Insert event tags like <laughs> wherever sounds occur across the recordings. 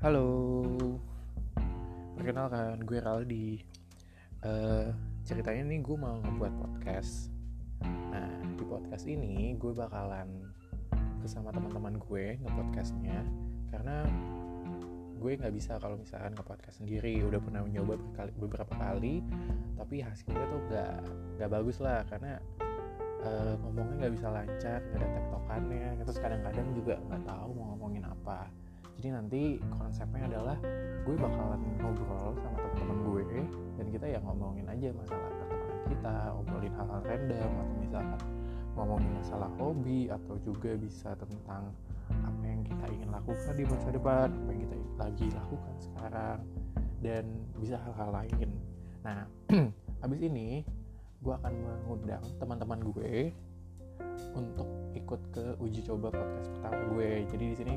Halo, perkenalkan gue Raldi. Uh, ceritanya nih gue mau ngebuat podcast. Nah di podcast ini gue bakalan bersama teman-teman gue ngepodcastnya karena gue nggak bisa kalau misalkan ngepodcast sendiri udah pernah mencoba berkali, beberapa kali tapi hasilnya tuh nggak nggak bagus lah karena uh, ngomongnya nggak bisa lancar nggak ada tektokannya terus kadang-kadang juga nggak tahu mau ngomongin apa jadi nanti konsepnya adalah gue bakalan ngobrol sama teman-teman gue dan kita ya ngomongin aja masalah pertemanan kita ngobrolin hal-hal random atau misalkan ngomongin masalah hobi atau juga bisa tentang apa yang kita ingin lakukan di masa depan apa yang kita lagi lakukan sekarang dan bisa hal-hal lain. Nah <clears throat> habis ini gue akan mengundang teman-teman gue untuk ikut ke uji coba podcast pertama gue. Jadi di sini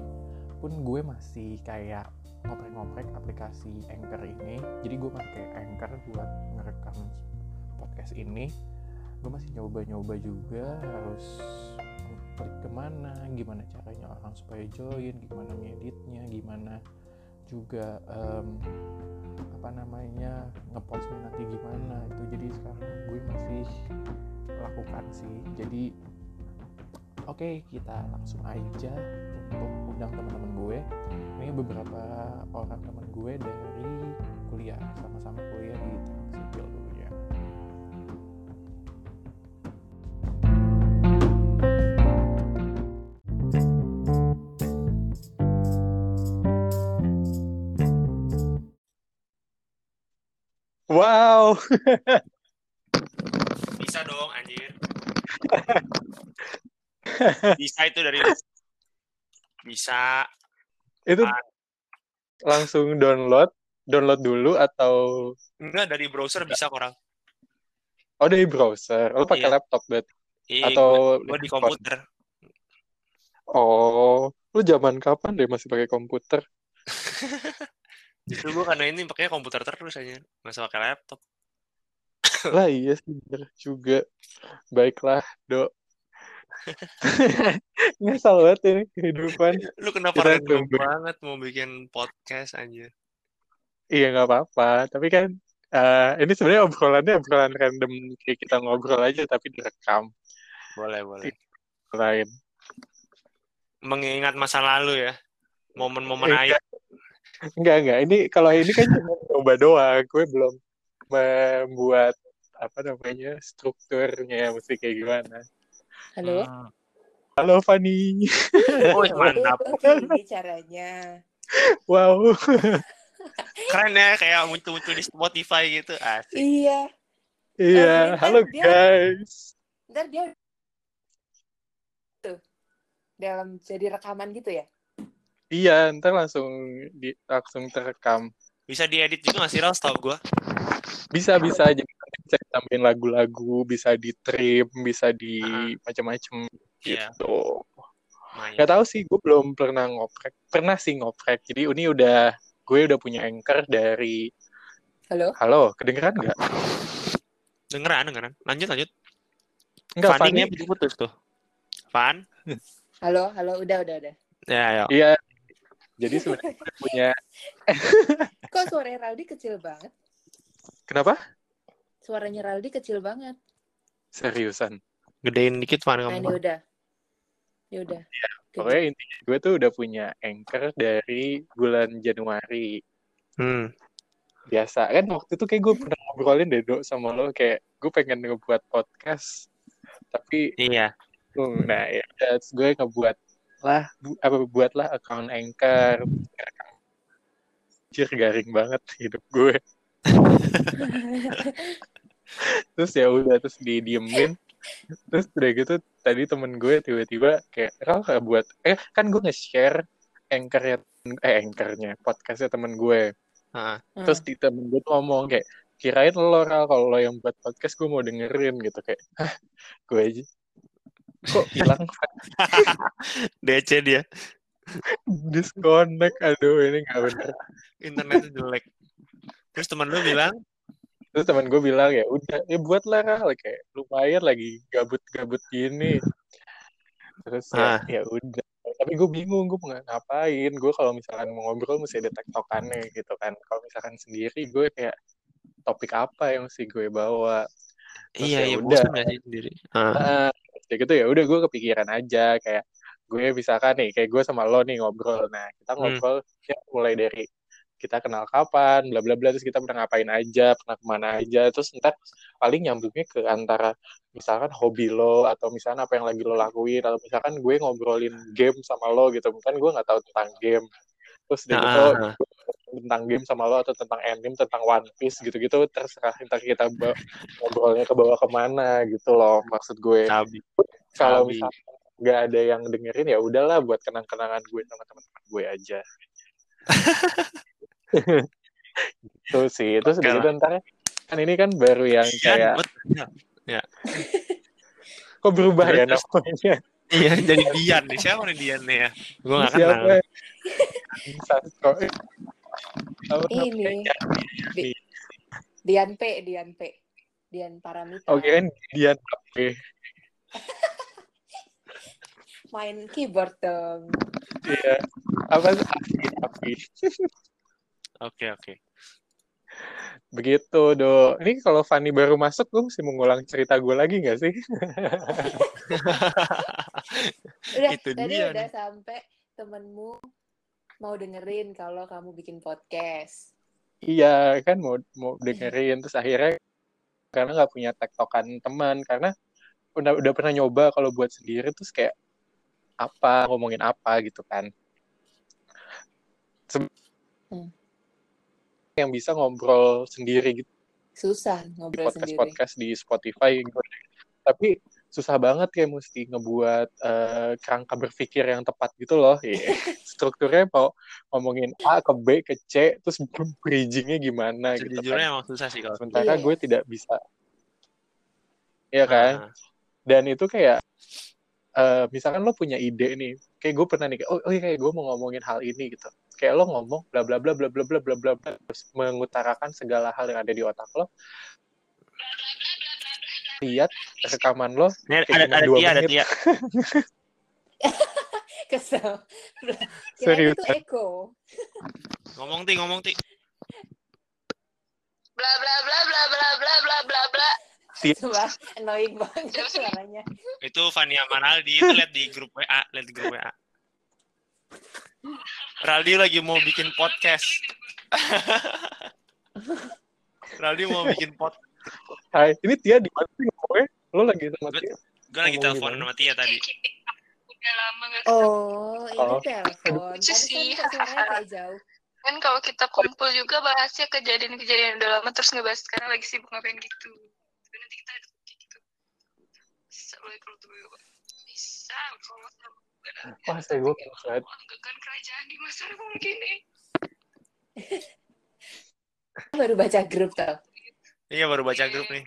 pun gue masih kayak ngoprek-ngoprek aplikasi Anchor ini jadi gue pakai Anchor buat ngerekam podcast ini gue masih nyoba-nyoba juga harus klik ke mana gimana caranya orang supaya join gimana ngeditnya gimana juga um, apa namanya ngepostnya nanti gimana itu jadi sekarang gue masih lakukan sih. Jadi oke okay, kita langsung aja untuk undang teman-teman gue ini beberapa orang teman gue dari kuliah sama-sama kuliah di teknik sipil dulunya Wow. Bisa dong anjir. <laughs> <laughs> Bisa itu dari bisa. Itu ah. langsung download download dulu atau enggak dari browser bisa orang. Oh dari browser. Lo pakai iya. laptop bet. Iya, atau gua, gua di komputer. Oh lu zaman kapan deh masih pakai komputer? <laughs> Justru gua karena ini pakai komputer terus aja nggak pakai laptop. Lah iya sih juga. Baiklah dok <laughs> Ngesal banget ini kehidupan. Lu kenapa random banget mau bikin podcast aja? Iya nggak apa-apa, tapi kan uh, ini sebenarnya obrolannya obrolan random kayak kita ngobrol aja tapi direkam. Boleh boleh. Lain. Mengingat masa lalu ya, momen-momen air. Enggak enggak, ini kalau ini kan cuma coba doang, gue belum membuat apa namanya strukturnya mesti kayak gimana. Halo. Hmm. Halo Fani. <laughs> Oh, mantap. Ini caranya. Wow. <laughs> Keren ya kayak muncul-muncul di Spotify gitu. Asik. Iya. Iya, oh, halo dia, guys. Ntar dia tuh dalam jadi rekaman gitu ya? Iya, ntar langsung di langsung terekam. Bisa diedit juga nggak sih, Ral? Tahu gue. Bisa, bisa. Jadi <laughs> bisa ditambahin lagu-lagu, bisa di trim, bisa di uh, macam-macam yeah. gitu. Mayan. Gak tau sih, gue belum pernah ngoprek. Pernah sih ngoprek. Jadi ini udah gue udah punya anchor dari. Halo. Halo, kedengeran nggak? Dengeran, dengeran. Lanjut, lanjut. Enggak, Fanny putus tuh. Fan. Halo, halo, udah, udah, udah. Ya, ya. Iya. Jadi sebenarnya punya. <laughs> Kok suara Raldi kecil banget? Kenapa? Suaranya Raldi kecil banget. Seriusan? Gedein dikit, Van. Nah, ini udah. Ini udah. Ya, pokoknya intinya gue tuh udah punya anchor dari bulan Januari. Hmm. Biasa. Kan waktu itu kayak gue pernah ngobrolin deh, Dok, sama lo. Kayak gue pengen ngebuat podcast. Tapi... Iya. Nah, ya terus gue ngebuat lah, bu, apa buatlah account anchor. Anjir, garing banget hidup gue. Terus ya udah terus didiemin. Terus udah gitu tadi temen gue tiba-tiba kayak Ral kayak buat eh kan gue nge-share anchornya eh anchornya podcastnya temen gue. Uh. terus di temen gue tuh ngomong kayak kirain lo Ral kalau lo yang buat podcast gue mau dengerin gitu kayak. Hah, gue aja. Kok hilang? <laughs> DC dia. Disconnect. Aduh ini nggak bener. Internetnya jelek terus teman lu bilang terus teman gue bilang ya udah ya buatlah lah kayak lumayan lagi gabut-gabut gini terus ya, ah. ya, ya udah tapi gue bingung gue mau ngapain gue kalau misalkan mau ngobrol mesti ada tektokannya gitu kan kalau misalkan sendiri gue kayak topik apa yang mesti gue bawa Terus Iya, ya iya, udah. bosan sih sendiri? Ah. Nah, kayak gitu ya udah gue kepikiran aja kayak gue misalkan nih kayak gue sama lo nih ngobrol nah kita Hmm. ngobrol ya mulai dari kita kenal kapan bla bla bla terus kita pernah ngapain aja pernah ke mana aja terus ntar paling nyambungnya ke antara misalkan hobi lo atau misalkan apa yang lagi lo lakuin atau misalkan gue ngobrolin game sama lo gitu misalkan gue nggak tahu tentang game. Terus dari gitu Ah, tentang game sama lo atau tentang anime tentang One Piece gitu-gitu terserah ntar kita ngobrolnya ke bawah ke mana gitu loh maksud gue. Kalau misalnya nggak ada yang dengerin ya udahlah buat kenang-kenangan gue sama teman-teman gue aja <laughs> itu sih Oke udah gitu ntar kan ini kan baru yang Dian, kayak bet- kok berubah ya Terus- namanya Iya, jadi Dian nih. Siapa nih Dian nih ya? Gue gak kenal. Apa Ini Dian P, Dian P. Dian Paramita. oke kan Dian apa Main keyboard dong. Iya. Apa sih? Afi, Afi. Oke, oke. Begitu, Do. Ini kalau Fanny baru masuk, gue mesti mengulang cerita gue lagi nggak sih? <laughs> Udah, Itu tadi dia udah nih. sampai temenmu mau dengerin kalau kamu bikin podcast. iya, kan mau mau dengerin. Terus akhirnya karena nggak punya tektokan teman, karena udah, udah pernah nyoba kalau buat sendiri, terus kayak apa, ngomongin apa gitu kan. Se- Hmm. Yang bisa ngobrol sendiri gitu. Susah di ngobrol sendiri. podcast-podcast di Spotify gitu. Tapi susah banget kayak mesti ngebuat eh, kerangka berpikir yang tepat gitu loh. Iya. <laughs> Strukturnya mau ngomongin A ke B ke C, terus <laughs> bridgingnya gimana gitu Sejujurnya kan. emang susah sih kalau. Sementara Iya. gue tidak bisa. Iya kan? Ah, Dan itu kayak eh, misalkan lo punya ide nih, kayak gue pernah nih, kayak, oh, oh iya kayak gue mau ngomongin hal ini gitu. Kayak lo ngomong bla bla bla bla bla bla bla bla bla, terus mengutarakan segala hal yang ada di otak lo. Lihat rekaman lo, ada ada dua Tia, ada. Tia. <laughs> Kesel. Serius. itu Eko. Ngomong Ti, ngomong Ti. bla bla bla bla bla bla bla bla bla Sumpah, annoying banget suaranya. Itu Fania Manaldi itu lihat di grup WA, lihat di grup WA. Raldi lagi mau bikin podcast. <laughs> Raldi mau bikin pod. Hai, ini Tia di mana sih ngomongnya? Lo lagi sama Tia? Gue lagi telepon sama Tia tadi. udah lama gak ketemu Oh, ini Oh. telepon. Tadi sih. kan kok suaranya kayak jauh. kan kalau kita kumpul juga bahasnya kejadian-kejadian udah lama terus ngebahas sekarang lagi sibuk ngapain gitu tapi nanti kita ada kayak gitu bisa kalau tuh bisa kalau Wah, saya gue kan kerajaan di masa republik ini <laughs> Baru baca grup tau. Iya baru baca grup nih.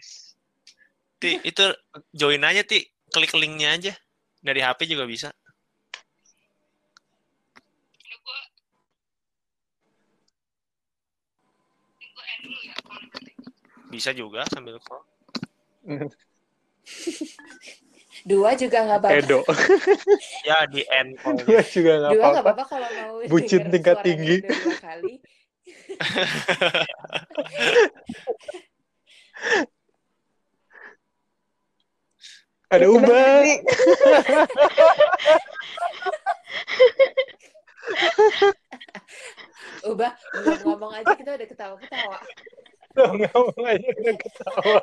Ti, itu join aja Ti, klik linknya aja. Dari HP juga bisa. Ya Bisa juga sambil call. <laughs> Dua juga nggak apa-apa. Edo. <laughs> Ya di end. Gue <laughs> juga nggak Dua nggak apa-apa. apa-apa kalau mau Bucin tingkat tinggi. dua kali. <laughs> Ada ubah. Ubah, belum ngomong aja kita udah ketawa-ketawa. Ngomong aja udah ketawa.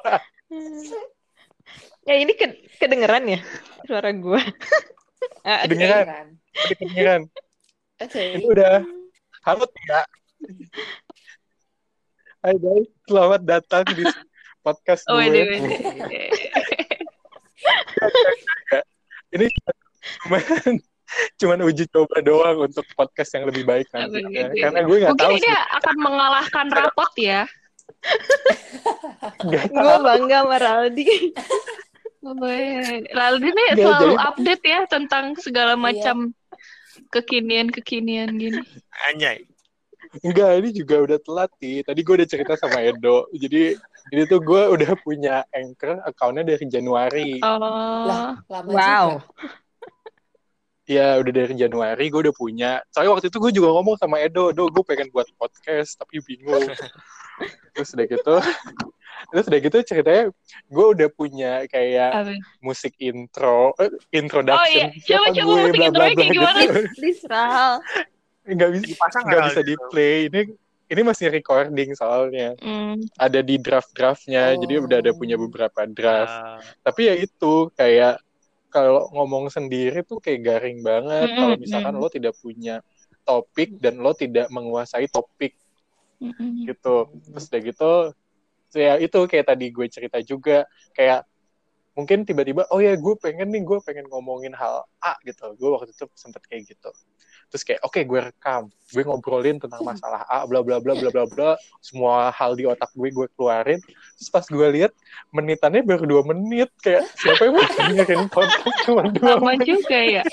Ya ini ke- kedengeran ya suara gua. Ah, <laughs> Kedengeran. Kedengeran. Oke. Ini udah. Halo Tia. Hai guys, selamat datang di podcast Oh, gue. <laughs> Ini cuman cuman uji coba doang untuk podcast yang lebih baik nanti. Ya. gitu? Karena gue nggak Mungkin tahu ini akan mengalahkan rapot ya. Gue bangga sama Raldi. Raldi nih Nggak, selalu jadi- update ya tentang segala Iya. macam kekinian-kekinian gini. Anjay. Enggak, ini juga udah telat sih. Tadi gue udah cerita sama Edo. Jadi ini tuh gue udah punya Anchor account-nya dari Januari. Oh, Lah, lama wow. juga. Ya udah dari Januari gue udah punya. Soalnya waktu itu gue juga ngomong sama Edo, Do, gue pengen buat podcast tapi bingung. <laughs> terus udah gitu, terus udah gitu ceritanya gue udah punya kayak Apa? musik intro, eh, introduction. Oh iya, coba coba gue, musik bla, bla, intronya bla, kayak gimana? gitu. <laughs> Please, Ral. Nggak bisa, Dipasang nggak nggak bisa gitu? di play. Ini ini masih recording soalnya. Hmm. Ada di draft-draftnya, jadi udah ada Oh. punya beberapa draft. Ah, tapi ya itu kayak kalau ngomong sendiri tuh kayak garing banget Mm-mm, kalau misalkan mm. lo tidak punya topik dan lo tidak menguasai topik Mm-mm. gitu terus udah gitu ya itu kayak tadi gue cerita juga kayak mungkin tiba-tiba oh ya gue pengen nih gue pengen ngomongin hal A gitu gue waktu itu sempet kayak gitu terus kayak oke gue rekam gue ngobrolin tentang masalah A bla bla bla bla bla bla semua hal di otak gue gue keluarin terus pas gue lihat menitannya baru dua menit kayak siapa yang mau dengerin podcast cuma dua Lama menit juga ya.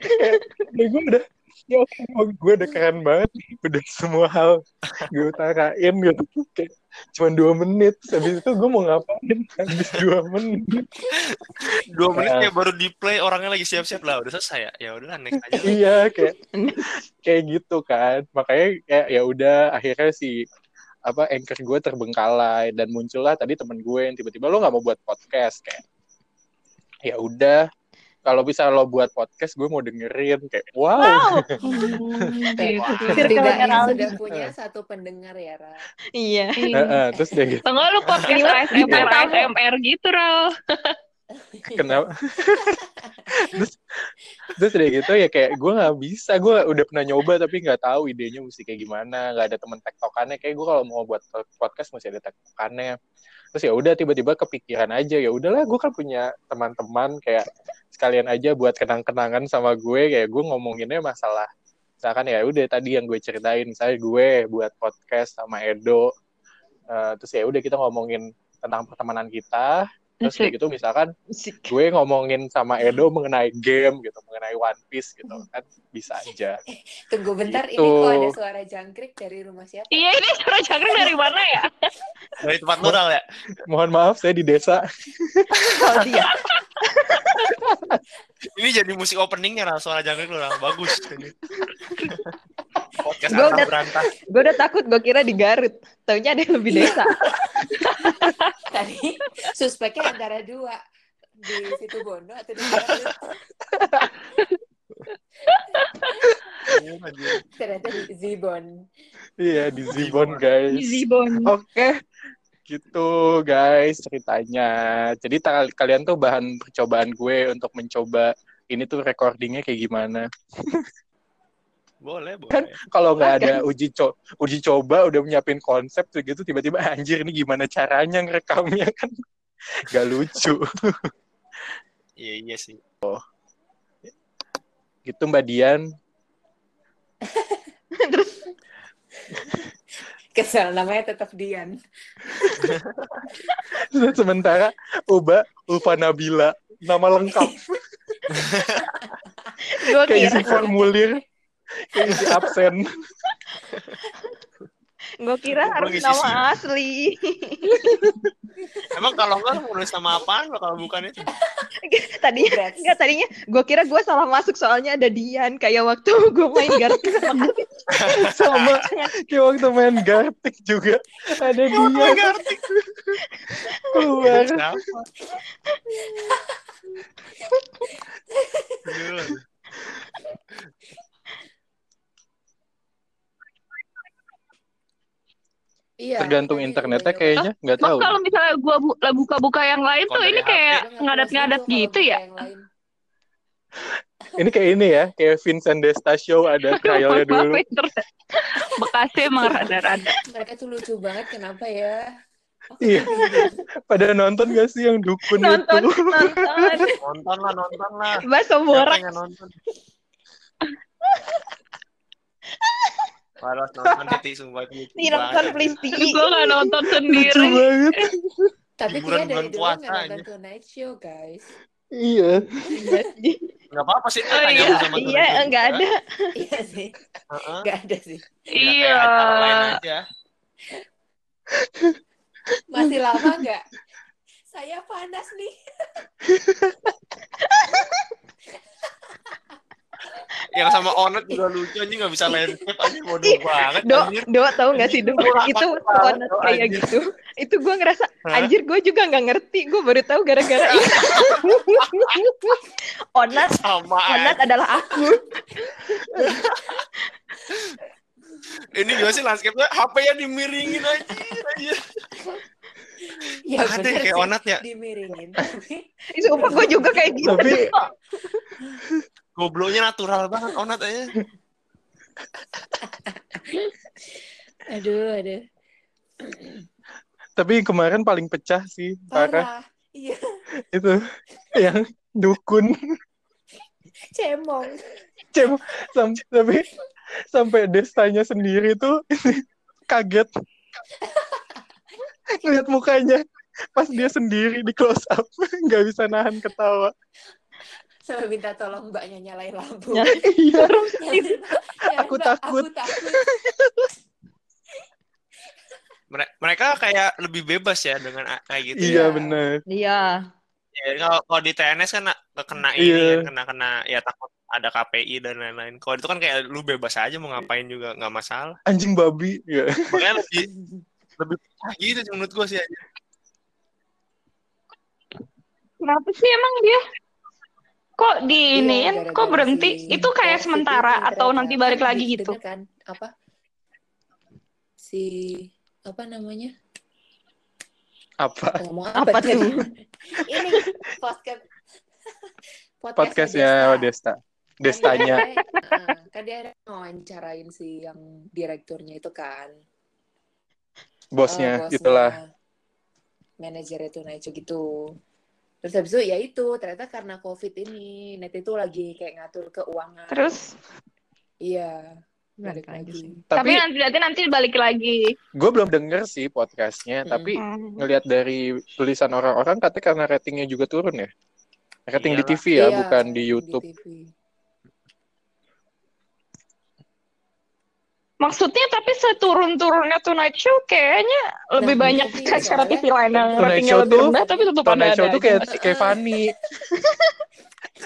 kayak ya gue udah ya gue udah keren banget nih. udah semua hal gue utarain gitu kayak cuma dua menit. Habis itu gue mau ngapain? Habis dua menit. Dua menit Ya. kayak baru di play orangnya lagi siap-siap. Lah udah selesai ya? Ya udah next aja lah. iya kayak kayak gitu kan. Makanya kayak ya udah akhirnya si apa anchor gue terbengkalai. Dan muncullah tadi temen gue yang tiba-tiba lo nggak mau buat podcast? Kayak ya udah kalau bisa lo buat podcast gue mau dengerin kayak wow, Hmm, <laughs> Eh, gitu. Setidaknya Ral. sudah punya satu pendengar ya, Ra. Iya. Heeh, terus dia gitu Tengok lu podcast ASMR ASMR gitu, Ral. kenapa <laughs> terus terus udah gitu ya kayak gue nggak bisa gue udah pernah nyoba tapi nggak tahu idenya mesti kayak gimana nggak ada temen tektokannya kayak gue kalau mau buat podcast mesti ada tektokannya terus ya udah tiba-tiba kepikiran aja ya udahlah gue kan punya teman-teman kayak sekalian aja buat kenang-kenangan sama gue kayak gue ngomonginnya masalah. Misalkan ya udah tadi yang gue ceritain misalnya gue buat podcast sama Edo. Eh, terus ya udah kita ngomongin tentang pertemanan kita terus kayak gitu misalkan gue ngomongin sama Edo mengenai game gitu, mengenai One Piece gitu kan bisa aja. <laughs> Tunggu bentar, ini Gitu. kok ada suara jangkrik dari rumah siapa? Iya, ini suara jangkrik dari mana ya? <laughs> dari tempat mural ya Mohon maaf saya di desa. <laughs> Oh, dia. Ini jadi musik openingnya lah suara jangkrik lu lah bagus ini. podcast Arta udah- berantah Gue udah takut, gue kira di Garut. Taunya ada yang lebih desa. <laughs> Tadi suspeknya antara dua. Di situ Bondo atau di Garut. Ternyata di Zibon. Iya di Zibon guys. Zibon. Oke. Gitu guys ceritanya. Jadi kalian tuh bahan percobaan gue untuk mencoba ini tuh recordingnya kayak gimana. boleh boleh Kan Kalau nggak ada uji co uji coba udah nyiapin konsep tuh gitu tiba-tiba anjir ini gimana caranya ngerekamnya kan gak lucu. iya iya sih Gitu Mbak Dian. <laughs> Kesel namanya tetap Dian. Sementara Uba Ulfa Nabila nama lengkap Gue kayak kira, isi formulir kayak isi absen. gue kira harus nama asli. <laughs> emang kalau enggak lu nulis sama apaan lo kalau bukan itu? <laughs> Tadinya Congrats. Enggak, tadinya gue kira gue salah masuk soalnya ada Dian. Kayak waktu <laughs> gue main Garut sama <laughs> sama. Kayak waktu main Gartic juga ada dia keluar Iya. tergantung tadi internetnya gua kayaknya nggak tahu kalau misalnya gua bu- buka-buka yang lain tuh ini kayak ngadat-ngadat gitu ya? <laughs> ini kayak ini ya kayak Vincent Desta Show ada <laughs> trialnya dulu. Bekasnya emang rada-rada. Mereka tuh lucu banget, kenapa ya? Iya. pada nonton gak sih yang dukun nonton, itu nonton. nonton lah nonton lah siapa borak. nonton Harus nonton Titi sumpah itu lucu Nih nonton banget. please Ti. Gue gak nonton lucu sendiri. banget Tapi Tia dari dulu nggak nonton. Tonight Show, guys. iya Iya apa-apa sih Oh, iya, sama Iya, enggak ada. Iya sih, Heeh. nggak ada sih. Ya, Iya. Masih lama nggak? Saya panas nih. <laughs> yang sama Onet juga lucu anjing nggak bisa landscape anjing bodoh banget Do, anjir. Do tau gak sih Do? Itu Do, kayak anjir. gitu. Itu gue ngerasa Hah? anjir gue juga nggak ngerti. Gue baru tahu gara-gara itu. <laughs> onat sama onat aja. adalah aku. Ini gimana sih landscape-nya HP-nya dimiringin aja anjir. Ya Ada bener kayak sih, Onat ya. Dimiringin. Sumpah gue juga kayak gitu. Tapi <laughs> Gobloknya natural banget Onat aja. <laughs> aduh, aduh. tapi kemarin paling pecah sih parah Parah. Iya, itu yang dukun cemong. Cem, sam- tapi sampai destanya sendiri tuh kaget ngeliat mukanya pas dia sendiri di close up <laughs> nggak bisa nahan ketawa Sampai minta tolong mbaknya nyalain lampu. Ya. iya Nyalain- nyalain, Aku Mbak, takut. Aku takut. Mere- Mereka kayak lebih bebas ya dengan kayak gitu. iya Iya. benar Iya. Ya, kalau kalau di TNS kan na- kena ini Iya. kan, kena kena ya takut ada KPI dan lain-lain. Kalau itu kan kayak lu bebas aja mau ngapain juga nggak masalah. anjing babi ya Makanya lebih lebih gitu menurut gua sih. aja. Kenapa sih emang dia? Kok di Iya, ini gara-gara kok berhenti? si Itu kayak sementara ini atau nanti balik Kan lagi di- gitu? denger kan apa? Si apa namanya? apa Ngomong Apa apa, tuh? <laughs> Ini podcast podcastnya Desta. Desta Destanya Kan dia, eh, kan dia ngawancarain si yang direkturnya itu kan. bosnya Eh, itulah manajer itu Naicho gitu terus habis itu ya itu ternyata karena covid ini net itu lagi kayak ngatur keuangan Terus iya Balik lagi lagi sih. tapi tapi nanti nanti balik lagi. gue belum denger sih podcastnya Hmm. tapi Hmm. ngelihat dari tulisan orang-orang katanya karena ratingnya juga turun ya rating di Iyalah. TV ya Iya, bukan di YouTube TV. Maksudnya tapi seturun-turunnya Tonight Show kayaknya lebih Nah, banyak TV acara TV lain yang Tonight ratingnya lebih tuh- rendah tapi tetap Tonight ada Show tuh kayak kayak Fanny <laughs>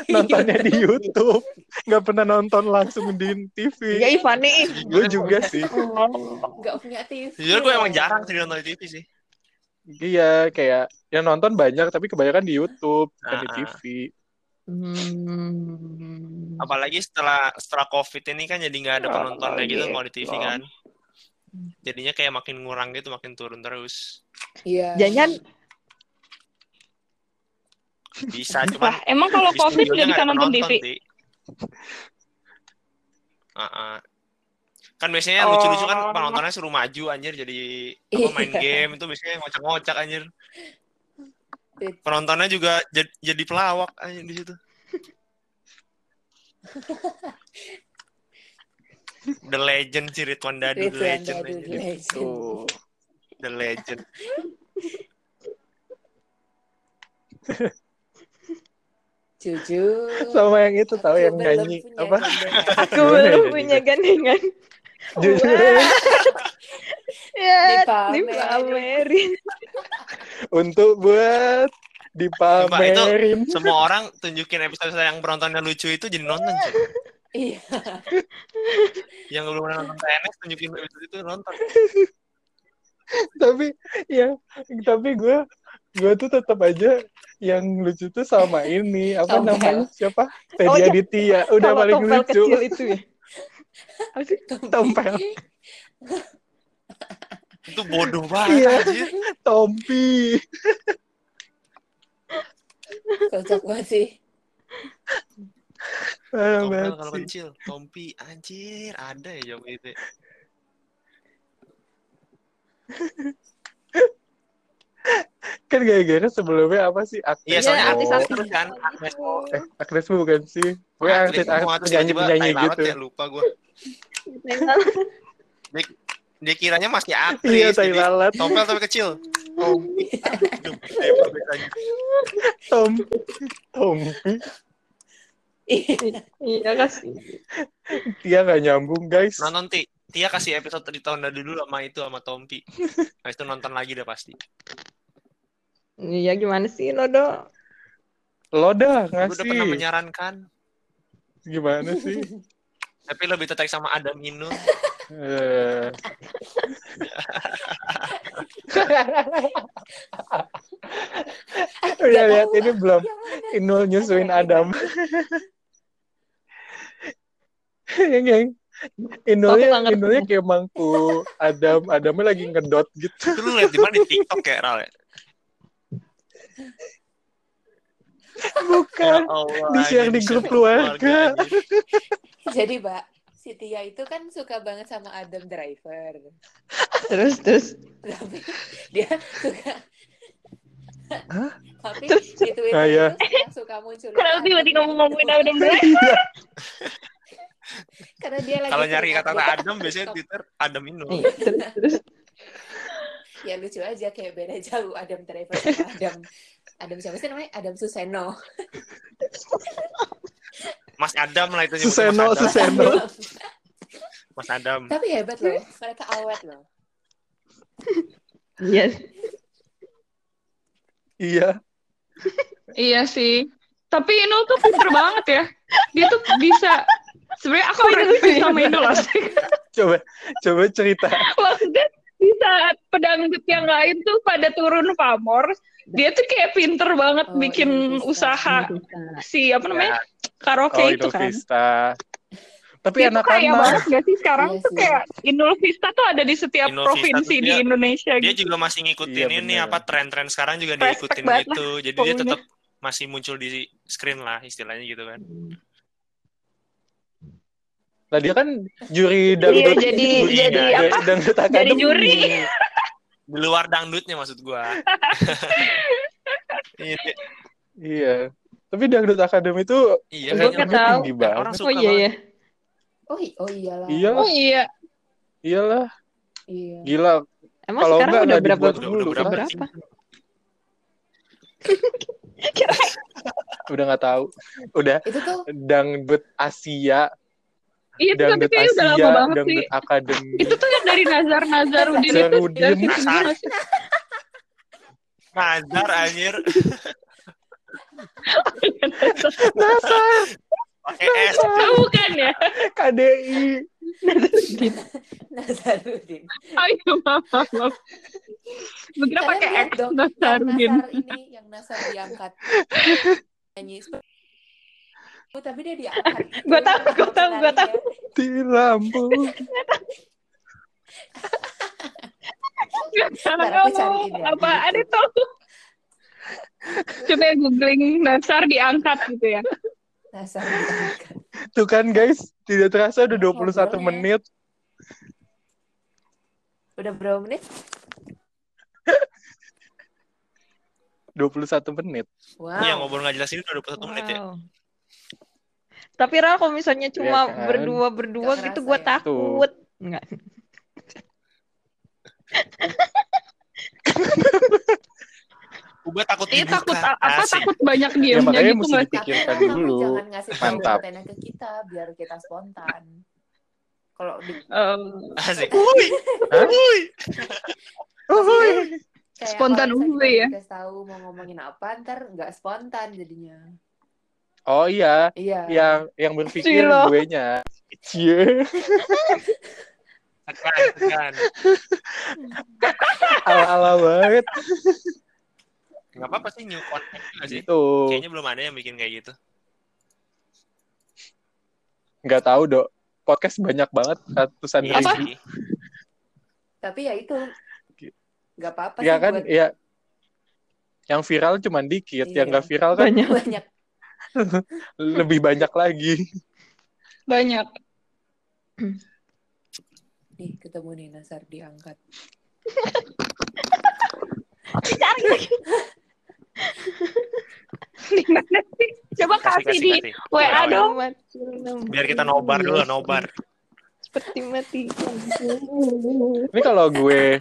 nontonnya di YouTube nggak pernah nonton langsung di TV Iya Ivan nih. gue juga sih Oh. <laughs> nggak punya TV Jujur gue emang jarang sih nonton di TV sih. iya kayak yang nonton banyak tapi kebanyakan di YouTube bukan di Ah, ah. TV Hmm. Apalagi setelah setelah COVID ini kan jadi nggak ada Ah, penontonnya gitu gitu. kalau di TV kan. Jadinya kayak makin ngurang gitu, makin turun terus. iya Jangan Bisa Wah, cuman emang kalau COVID nggak bisa nonton penonton, TV? Ah, ah. Kan biasanya lucu-lucu kan Oh. penontonnya suruh maju anjir jadi apa main Iya. game itu biasanya ngocak-ngocak anjir. Penontonnya juga jadi, jadi pelawak anjir di situ. The Legend sih Ridwan Dadu The Legend Dadu, Legend. tuh The Legend. jujur sama yang itu tahu yang nyanyi punya apa aku belum ya punya gandengan. jujur <laughs> Ya, Dipamerin. Untuk buat dipamerin Semua orang tunjukin episode yang penontonnya lucu itu jadi nonton cuy. iya <laughs> Yang belum pernah nonton TNS tunjukin episode itu nonton. tapi ya tapi gue gue tuh tetap aja yang lucu tuh sama ini apa Tompel. namanya siapa Teddy Oh, iya. Aditya udah Sama paling lucu kecil itu ya. <laughs> Apa sih? tompel Itu bodoh <laughs> banget Iya. anjir. Tompi kocak banget sih Tompel kalau sih. kecil, Tompi anjir, ada ya jawab itu. kan gara-gara sebelumnya apa sih Agnes Iya, Iya, soalnya Mo. artis-artis. terus kan Agnes Mo. eh Agnes Mo bukan sih gue artis artis penyanyi penyanyi gitu ya, lupa gue. Dia kiranya masih aktris. iya tai lalat Tompel tapi kecil. Tompi. Tom Tompi Iya kasih. dia nggak nyambung guys Nonton Ti. Tia kasih episode di tahun dulu sama itu sama Tompi. Habis itu nonton lagi deh pasti. Iya gimana sih Nodo? lo dah Gue udah pernah ngasih menyarankan. gimana sih Tapi lebih tertarik sama Adam Inu. Eh. Udah lihat ini belum Inul nyusuin Adam. yang yang Inulnya. Inulnya kayak mangku Adam, Adamnya lagi ngedot gitu. Itu lu liat di mana di TikTok ya, Ral? ya? Bukan. Ya Allah, Di-share ini di grup keluarga. Jadi, Mbak, si Tia itu kan suka banget sama Adam Driver. <laughs> Terus terus Tapi dia suka Hah? Tapi Terus- di Twitter Ah, iya. itu suka, suka muncul Kenapa tiba-tiba ngomongin. Adam <laughs> Driver? Karena dia lagi Kalau nyari kata update Adam biasanya. Twitter Adam Inu. Iya, terus terus Ya lucu aja kayak beda jauh Adam Driver sama Adam Adam siapa sih namanya? Adam Suseno. <laughs> Mas Adam lah itu nyebutnya Suseno, Mas Adam. Suseno. <laughs> Mas Adam. Tapi hebat loh, mereka awet loh. Iya. Iya. Iya sih. Tapi Inul tuh pinter banget ya. Dia tuh bisa sebenarnya aku respect sama Inul asik. Coba coba cerita. Maksudnya di saat pedangdut yang lain tuh pada turun pamor, dia tuh kayak pinter banget Oh, bikin Inul Vista. usaha si apa namanya karaoke Oh, itu kan. Vista. Tapi Itu kaya anak-anak. banget gak sih sekarang Iya tuh kayak Inul Vista tuh ada di setiap Inul provinsi tuh di dia- Indonesia Dia gitu. juga masih ngikutin Iya, ini apa tren-tren sekarang juga Respect diikutin gitu. Jadi dia pokoknya. tetap masih muncul di screen lah istilahnya gitu kan. Nah dia kan juri dangdut. Iya, jadi Juri, jadi ya. apa? Dangdut Jadi Academy. juri. Di luar dangdutnya maksud gua. <laughs> Iya, Iya. Tapi dangdut akademi itu iya tahu. tinggi orang banget. suka Oh iya banget. ya. Oh, oh iyalah. Iya. Oh iya. Iyalah, Iya. gila. Emang Kalau sekarang enggak, udah berapa? dulu, udah berapa? berapa? Udah nggak tahu. Udah Itu tuh dangdut Asia, Iya tuh tapi kayaknya udah lama banget sih. dangdut akademi. Itu tuh yang dari Nazar Nazarudin itu Nazarudin. Nazar. sih. Nazar anjir. Pakai S. Oh, bukan ya? KDI. Nazarudin. Ayo maaf maaf. maaf. Bener pakai X Nazarudin. Yang Nasar ini, yang Nasar diangkat. Nyanyi. Oh, tapi dia diangkat. <laughs> Gua tahu, gua tahu, gua tahu. Di lampu. Ntar aku cariin ya, di Apaan YouTube. itu? Coba googling Nazar diangkat gitu ya. Nasar diangkat. Tuh kan guys, tidak terasa udah Ya, 21 ngobrolnya. menit. Udah berapa menit? <laughs> 21 menit. Wow. Iya ngobrol nggak jelas ini udah 21 menit ya. Tapi Ra kalau misalnya cuma kan? berdua berdua Nggak gitu gue ya? takut. Enggak. Gue takut Iya dibuka. takut apa Asik. takut banyak Ya diemnya makanya gitu mesti nggak sih? Tapi dipikirkan kan dulu. jangan ngasih tahu Mantap. ke kita biar kita spontan. Kalau di Em, Asik. Kayak Spontan uwe ya. kita tahu mau ngomongin apa ntar nggak spontan jadinya. Oh iya, Iya. yang yang berpikir Cilo. gue nya. Cie, Tekan, tekan. <laughs> ala-ala banget. Nggak apa-apa sih new content nggak sih? Gitu. Kayaknya belum ada yang bikin kayak gitu. Nggak tahu, Dok. Podcast banyak banget, ratusan Iya ribu. sih. Tapi ya itu nggak apa-apa Ya sih kan, buat ya. Yang viral cuman dikit, Iya. yang nggak viral kan Banyak. banyak. <laughs> lebih banyak lagi. banyak. Nih ketemu nih Nasar diangkat. Di mana sih? Coba Kasih, kasih kasih, di kasih. WA Biar dong. Biar kita nobar dulu, nobar. Seperti mati. Ini kalau gue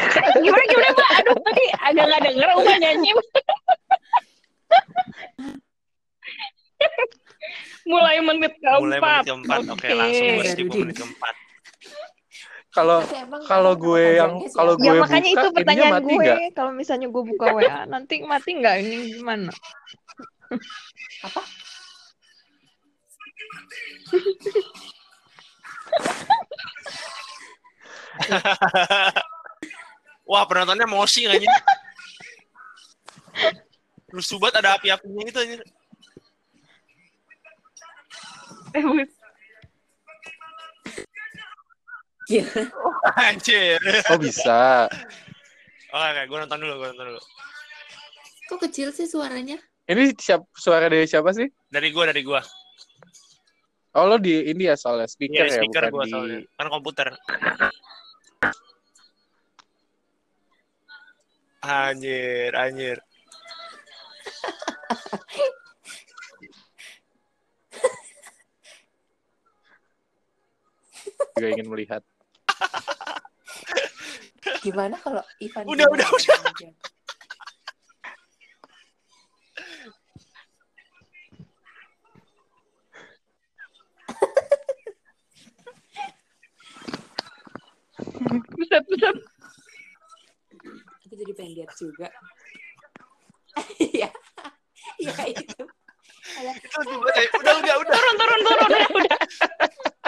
<laughs> Gimana gimana Mbak? Aduh tadi agak nggak denger Uma nyanyi. Mulai menit keempat. Mulai menit keempat. Oke, langsung Oke. berhenti menit keempat. kalau kalau gue yang kalau? Ya gue makanya buka, itu pertanyaan mati gue. nggak? Kalau misalnya gue buka WA, nanti mati nggak ini gimana? <laughs> Wah, penontonnya emosi aja. Lusu banget ada api-apinya gitu aja. Eh, bu- Gila. Anjir. Oh bisa. Oke, gue nonton dulu, gue nonton dulu. Kok kecil sih suaranya? Ini siap, suara dari siapa sih? Dari gue, dari gue. Oh lo di ini ya soalnya speaker Iya, ya speaker bukan gue di. soalnya. Kan komputer. Anjir, anjir. Juga ingin melihat. Gimana kalau Ivan Udah, udah, udah. aja? Buset, buset. Aku jadi pengen lihat juga. <laughs> Iya. Iya itu. Itu juga kayak, udah, udah, udah. Turun, turun, turun. Ya, udah.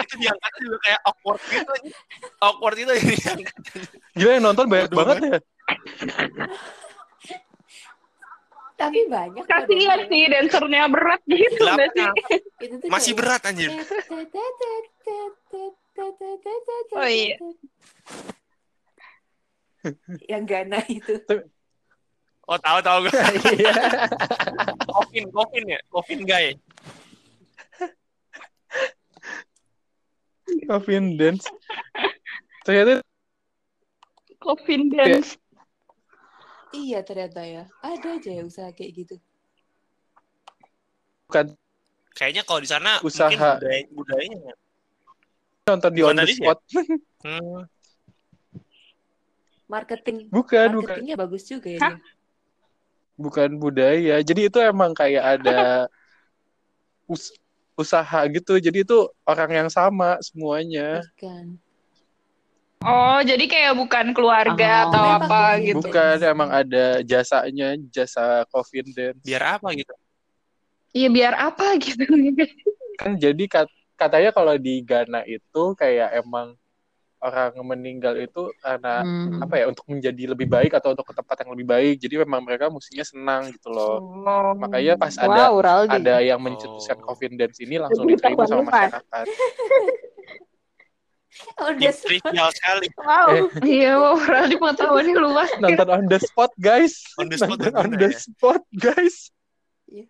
Itu diangkat juga kayak awkward gitu. Awkward itu. Gila yang nonton banyak Waduh, banget ya. Tapi banyak. Kasihan sih dancernya berat gitu nggak sih? Itu tuh Masih berat anjir. Oh, <laughs> iya. Yang Gana itu. Oh, tahu tahu gue. Coffin, coffin ya, coffin guy. Coffin dance. Ternyata Coffin dance. Iya ternyata ya. Ada aja ya usaha kayak gitu. bukan Kayaknya kalau di sana Usaha. mungkin budaya, budayanya. ya. nonton di on the ya? spot. Hmm. Marketing. Bukan, bukan. Marketingnya bagus juga ya. Hah? dia. Bukan budaya. Jadi itu emang kayak ada <laughs> us- usaha gitu. Jadi itu orang yang sama semuanya. Bukan. Oh, jadi kayak bukan keluarga Oh, atau apa Coffin gitu. Bukan emang ada jasanya, jasa coffin dance. Biar apa gitu? Iya, biar apa gitu. kan jadi kat- katanya kalau di Ghana itu kayak emang orang meninggal itu karena Hmm. apa ya untuk menjadi lebih baik atau untuk ke tempat yang lebih baik jadi memang mereka mestinya senang gitu loh Oh. makanya pas ada Wow, Raldi. ada yang mencetuskan Oh. coffin dance ini langsung Lebih diterima sama masyarakat Oh, udah trivial sekali. Wow. Eh. Iya, wow, Raldi pengetahuannya luas. nonton on the spot guys On the spot nonton on the ya? spot guys Iya.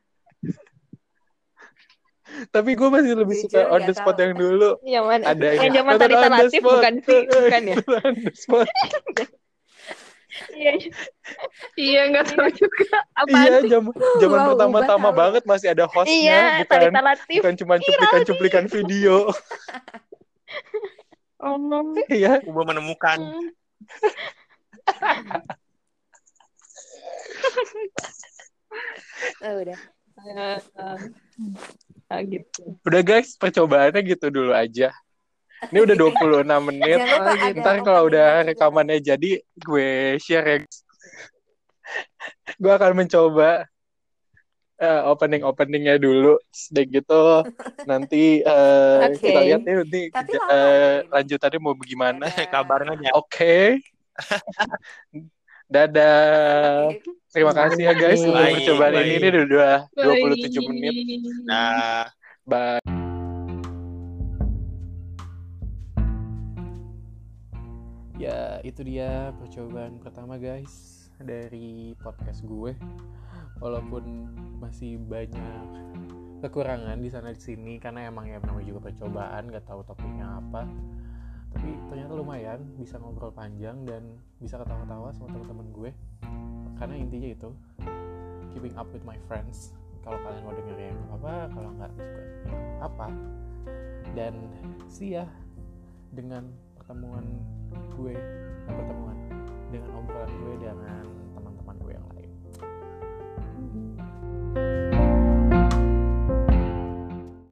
Tapi gue masih lebih Jujur, suka on the spot tahu. yang dulu Yang mana? ada Yang yang zaman the Latif bukan <laughs> sih? Bukan ya? on the spot <laughs> Iya, iya nggak tahu juga apa iya zaman zaman Wow, pertama-tama banget masih ada hostnya Iya, bukan Latif. bukan cuma cuplikan-cuplikan video <laughs> Oh, no. iya Gue menemukan. Hmm. Oh, udah. Ah, gitu. udah guys percobaannya gitu dulu aja ini udah <laughs> 26 menit lupa Oh, gitu. ntar kalau udah juga. rekamannya jadi gue share ya gue akan mencoba opening openingnya dulu sedek gitu nanti eh, Oke. kita lihat nih nanti eh, ini. lanjutannya mau bagaimana Dadah. Kabarin aja. <laughs> dadah. Terima kasih ya guys untuk percobaan ini. Ini udah 27 Bye. menit. Nah, bye. Ya, itu dia percobaan pertama guys dari podcast gue. Walaupun masih banyak kekurangan di sana di sini karena emang ya namanya juga percobaan, gak tahu topiknya apa tapi ternyata lumayan bisa ngobrol panjang dan bisa ketawa-tawa sama teman-teman gue. Karena intinya itu keeping up with my friends. Kalau kalian mau dengerin yang apa kalau nggak juga apa dan sih ya dengan pertemuan gue eh, pertemuan dengan obrolan gue dengan teman-teman gue yang lain. Thank you